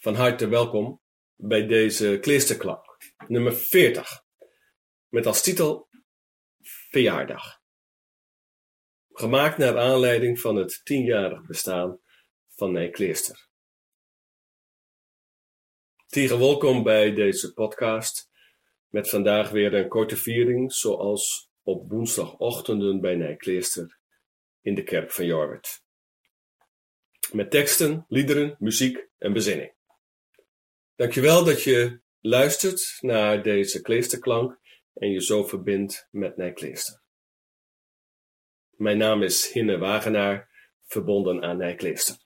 Van harte welkom bij deze Kleesterklap, nummer 40, met als titel Verjaardag. Gemaakt naar aanleiding van het tienjarig bestaan van Nee Kleester. Tegen welkom bij deze podcast, met vandaag weer een korte viering, zoals op woensdagochtenden bij Nijkleester in de kerk van Jorwert. Met teksten, liederen, muziek en bezinning. Dankjewel dat je luistert naar deze kleesterklank en je zo verbindt met Nijkleester. Mijn naam is Hinne Wagenaar, verbonden aan Nijkleester.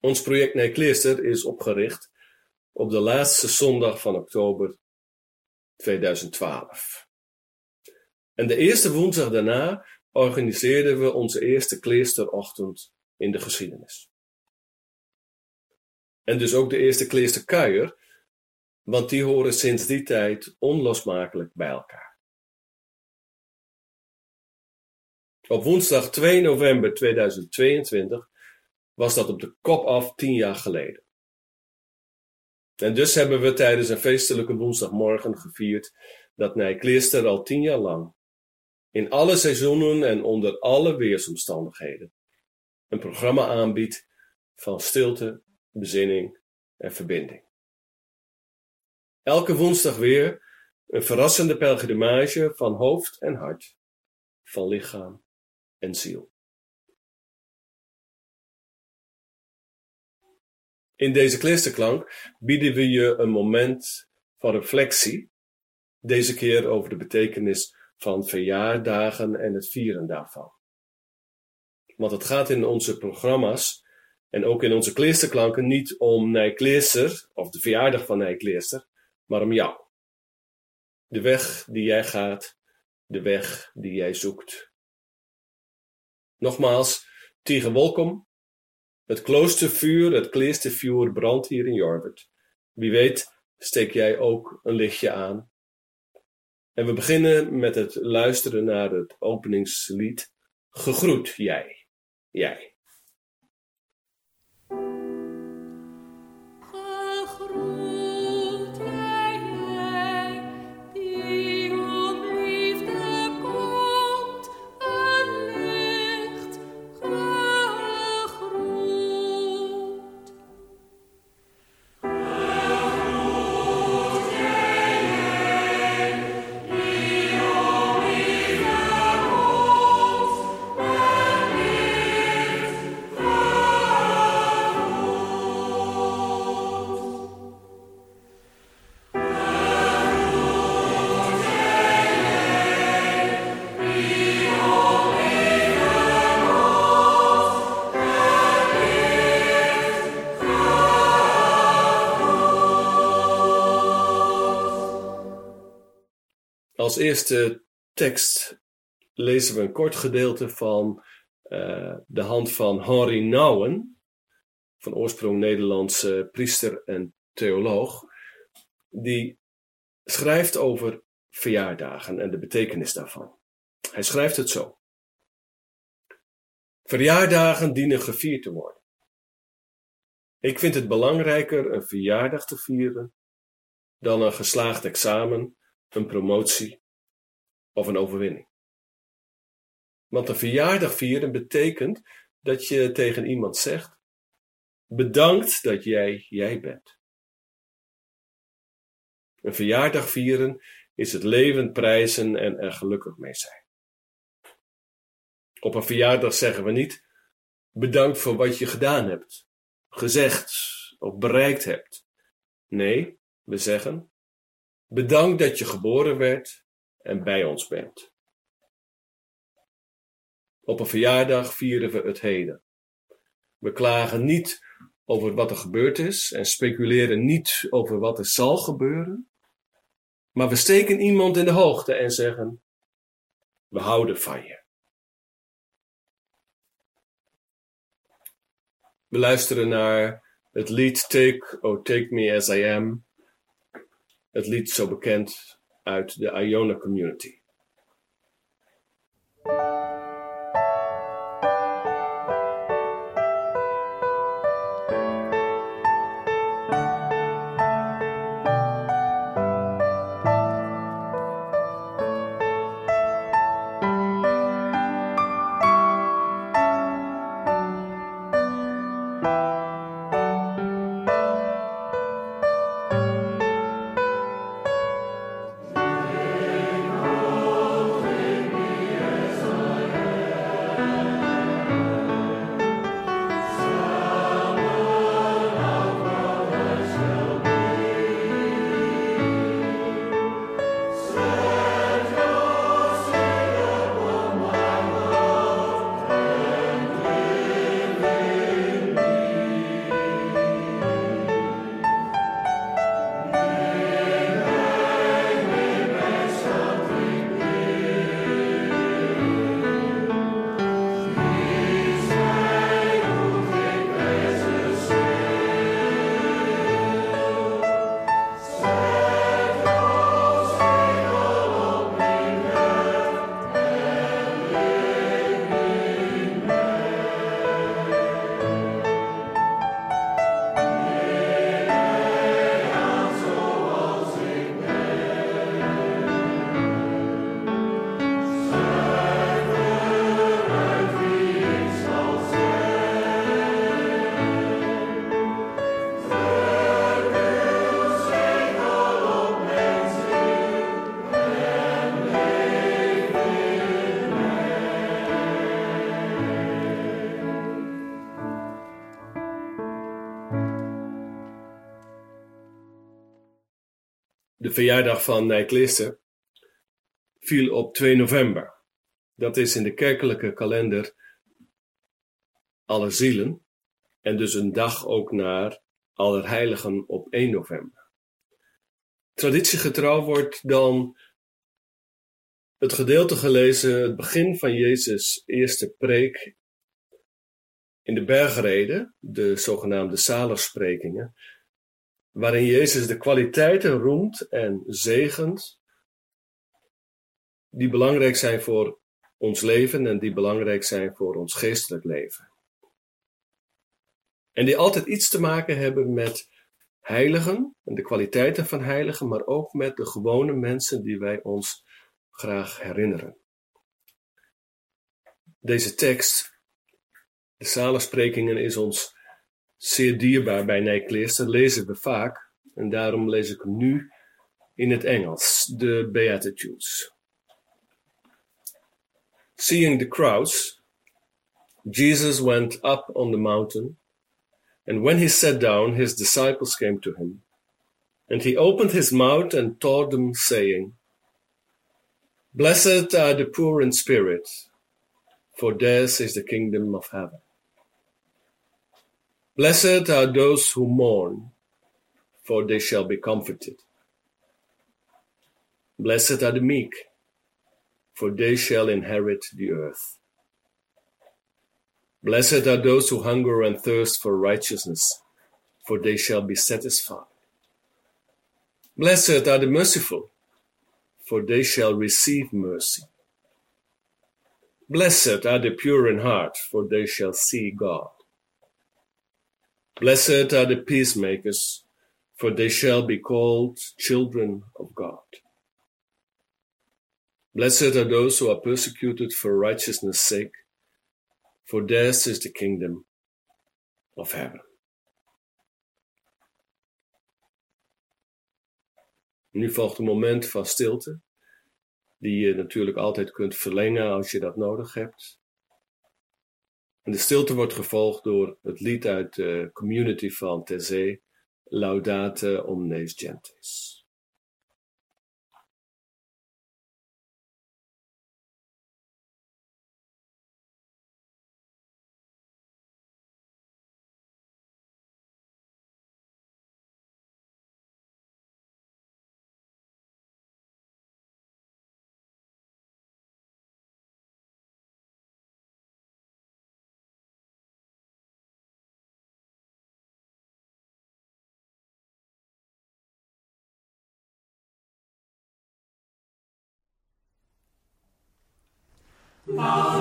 Ons project Nijkleester is opgericht op de laatste zondag van oktober 2012. En de eerste woensdag daarna organiseerden we onze eerste kleesterochtend in de geschiedenis. En dus ook de eerste kleesterkuier, want die horen sinds die tijd onlosmakelijk bij elkaar. Op woensdag 2 november 2022 was dat op de kop af tien jaar geleden. En dus hebben we tijdens een feestelijke woensdagmorgen gevierd dat Nijkleester al tien jaar lang, in alle seizoenen en onder alle weersomstandigheden, een programma aanbiedt van stilte, bezinning en verbinding. Elke woensdag weer een verrassende pelgrimage van hoofd en hart, van lichaam en ziel. In deze klisterklank bieden we je een moment van reflectie, deze keer over de betekenis van verjaardagen en het vieren daarvan. Want het gaat in onze programma's en ook in onze kleesterklanken niet om Nijkleester of de verjaardag van Nijkleester, maar om jou. De weg die jij gaat, de weg die jij zoekt. Nogmaals, tegen welkom. Het kloostervuur, het kleestervuur brandt hier in Jorvert. Wie weet steek jij ook een lichtje aan. En we beginnen met het luisteren naar het openingslied. Gegroet jij, jij. Als eerste tekst lezen we een kort gedeelte van uh, de hand van Henri Nouwen, van oorsprong Nederlandse priester en theoloog, die schrijft over verjaardagen en de betekenis daarvan. Hij schrijft het zo. Verjaardagen dienen gevierd te worden. Ik vind het belangrijker een verjaardag te vieren dan een geslaagd examen, een promotie of een overwinning. Want een verjaardag vieren betekent dat je tegen iemand zegt: Bedankt dat jij jij bent. Een verjaardag vieren is het leven prijzen en er gelukkig mee zijn. Op een verjaardag zeggen we niet: Bedankt voor wat je gedaan hebt, gezegd of bereikt hebt. Nee, we zeggen: Bedankt dat je geboren werd en bij ons bent. Op een verjaardag vieren we het heden. We klagen niet over wat er gebeurd is en speculeren niet over wat er zal gebeuren, maar we steken iemand in de hoogte en zeggen: We houden van je. We luisteren naar het lied Take, Oh Take Me As I Am. Het lied zo bekend uit de Iona community. De verjaardag van Nijklisse viel op 2 november. Dat is in de kerkelijke kalender alle zielen en dus een dag ook naar Allerheiligen op 1 november. Traditiegetrouw wordt dan het gedeelte gelezen, het begin van Jezus' eerste preek in de bergreden, de zogenaamde zaligsprekingen, waarin Jezus de kwaliteiten roemt en zegent die belangrijk zijn voor ons leven en die belangrijk zijn voor ons geestelijk leven. En die altijd iets te maken hebben met heiligen en de kwaliteiten van heiligen, maar ook met de gewone mensen die wij ons graag herinneren. Deze tekst, de Zalensprekingen, is ons zeer dierbaar bij Nijkleers. Dat lezen we vaak en daarom lees ik hem nu in het Engels, de Beatitudes. Seeing the crowds, Jesus went up on the mountain, and when he sat down, his disciples came to him. And he opened his mouth and taught them, saying, Blessed are the poor in spirit, for theirs is the kingdom of heaven. Blessed are those who mourn, for they shall be comforted. Blessed are the meek, for they shall inherit the earth. Blessed are those who hunger and thirst for righteousness, for they shall be satisfied. Blessed are the merciful, for they shall receive mercy. Blessed are the pure in heart, for they shall see God. Blessed are the peacemakers, for they shall be called children of God. Blessed are those who are persecuted for righteousness' sake, for theirs is the kingdom of heaven. Nu volgt een moment van stilte, die je natuurlijk altijd kunt verlengen als je dat nodig hebt. En de stilte wordt gevolgd door het lied uit de community van Tezé, Laudate omnes gentes. No.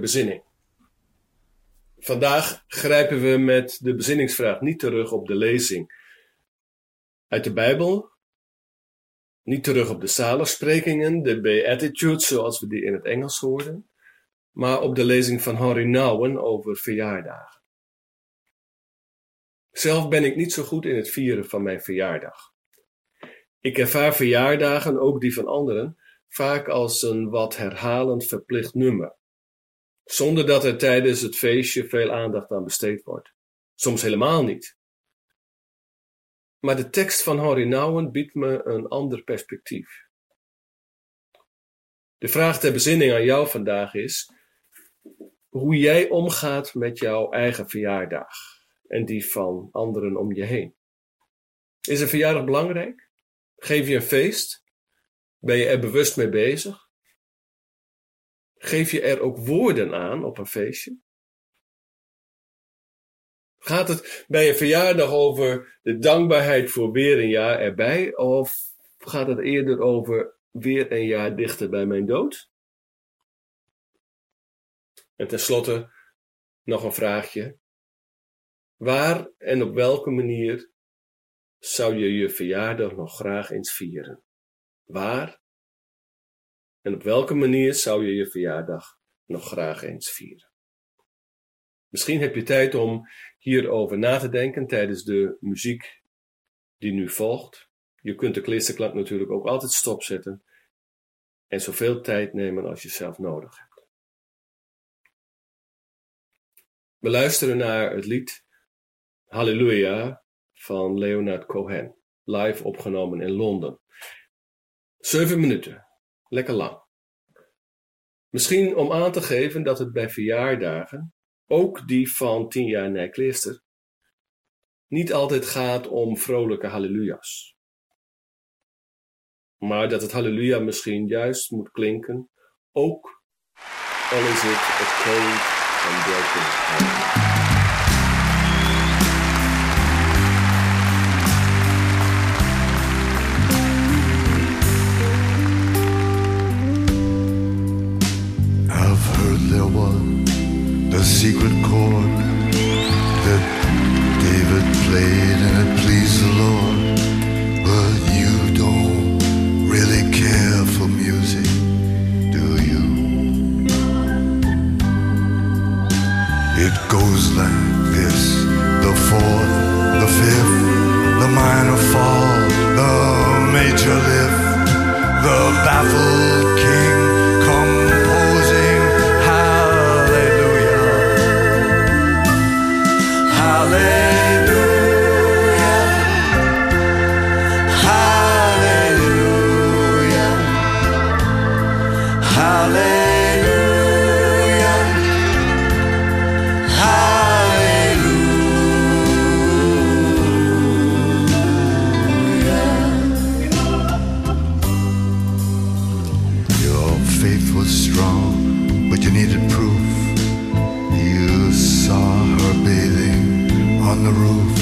Bezinning. Vandaag grijpen we met de bezinningsvraag niet terug op de lezing uit de Bijbel, niet terug op de zaligsprekingen, de Beatitudes zoals we die in het Engels hoorden, maar op de lezing van Henry Nouwen over verjaardagen. Zelf ben ik niet zo goed in het vieren van mijn verjaardag. Ik ervaar verjaardagen, ook die van anderen, vaak als een wat herhalend verplicht nummer, zonder dat er tijdens het feestje veel aandacht aan besteed wordt. Soms helemaal niet. Maar de tekst van Henry Nouwen biedt me een ander perspectief. De vraag ter bezinning aan jou vandaag is hoe jij omgaat met jouw eigen verjaardag en die van anderen om je heen. Is een verjaardag belangrijk? Geef je een feest? Ben je er bewust mee bezig? Geef je er ook woorden aan op een feestje? Gaat het bij een verjaardag over de dankbaarheid voor weer een jaar erbij? Of gaat het eerder over weer een jaar dichter bij mijn dood? En tenslotte nog een vraagje. Waar en op welke manier zou je je verjaardag nog graag eens vieren? Waar en op welke manier zou je je verjaardag nog graag eens vieren? Misschien heb je tijd om hierover na te denken tijdens de muziek die nu volgt. Je kunt de klissenklank natuurlijk ook altijd stopzetten en zoveel tijd nemen als je zelf nodig hebt. We luisteren naar het lied Halleluja van Leonard Cohen, live opgenomen in Londen. Zeven minuten, lekker lang. Misschien om aan te geven dat het bij verjaardagen ook die van tien jaar Nijkleester, niet altijd gaat om vrolijke halleluja's. Maar dat het halleluja misschien juist moet klinken, ook al is het cold and broken secret chord that David played and it pleased the Lord. proof. You saw her bathing on the roof.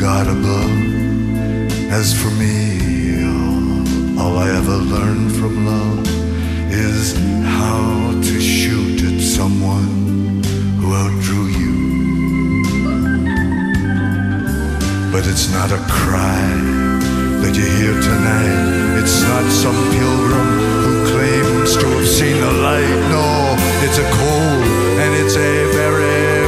God above. As for me, all I ever learned from love is how to shoot at someone who outdrew you. But it's not a cry that you hear tonight. It's not some pilgrim who claims to have seen the light. No, it's a cold and it's a very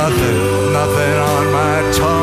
nothing, nothing on my tongue.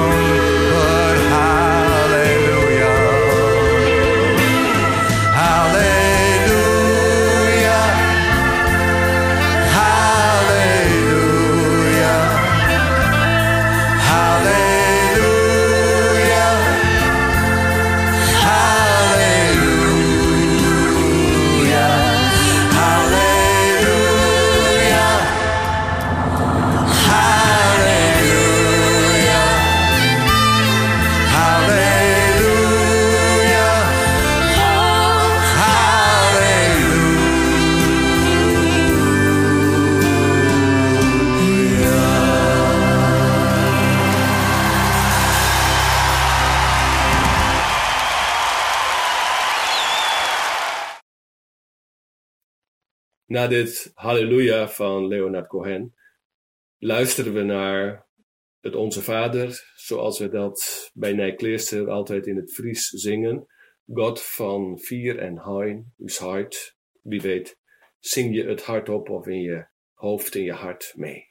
Na dit Halleluja van Leonard Cohen luisteren we naar het Onze Vader, zoals we dat bij Nijkleerster altijd in het Fries zingen. God van vier en hein, u's hart. Wie weet, zing je het hart op of in je hoofd, in je hart mee.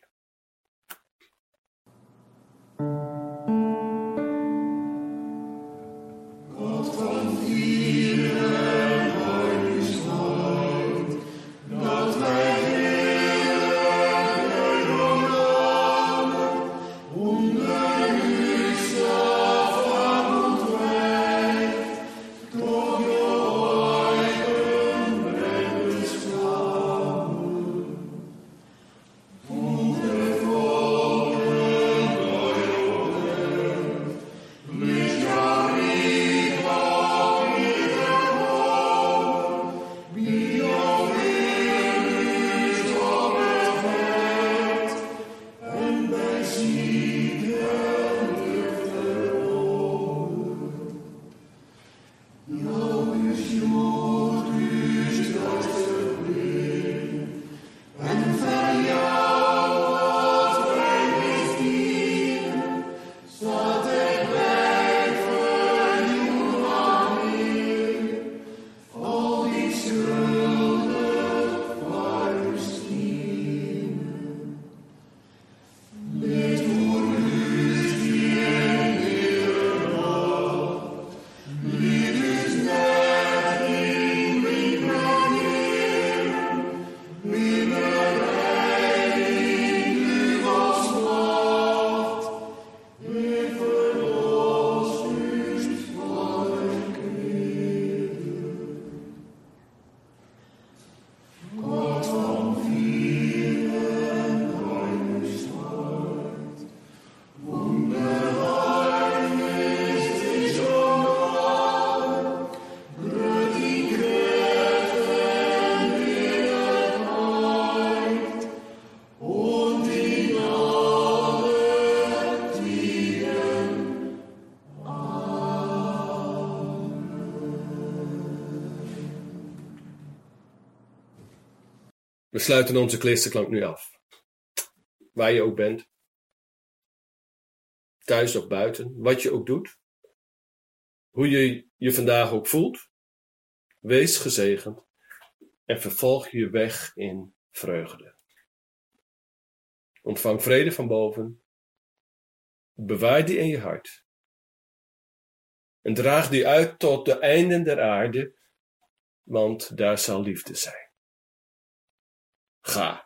We sluiten onze klisterklank nu af. Waar je ook bent. Thuis of buiten, wat je ook doet. Hoe je je vandaag ook voelt. Wees gezegend en vervolg je weg in vreugde. Ontvang vrede van boven. Bewaar die in je hart. En draag die uit tot de einden der aarde, want daar zal liefde zijn. Ha.